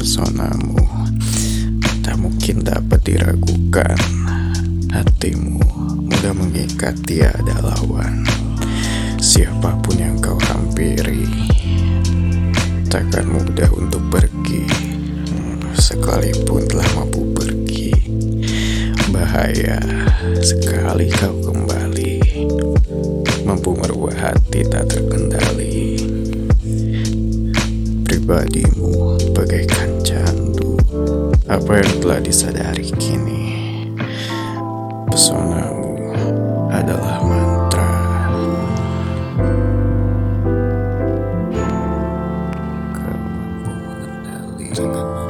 Pesonamu tak mungkin dapat diragukan. Hatimu mudah mengikat tiada lawan. Siapa pun yang kau hampiri, takkan mudah untuk pergi. Sekalipun telah mampu pergi, bahaya sekali kau kembali. Mampu merubah hati tak terkendali pribadimu bagaikan candu Apa yang telah disadari kini? Pesonamu adalah mantra. Kau mampu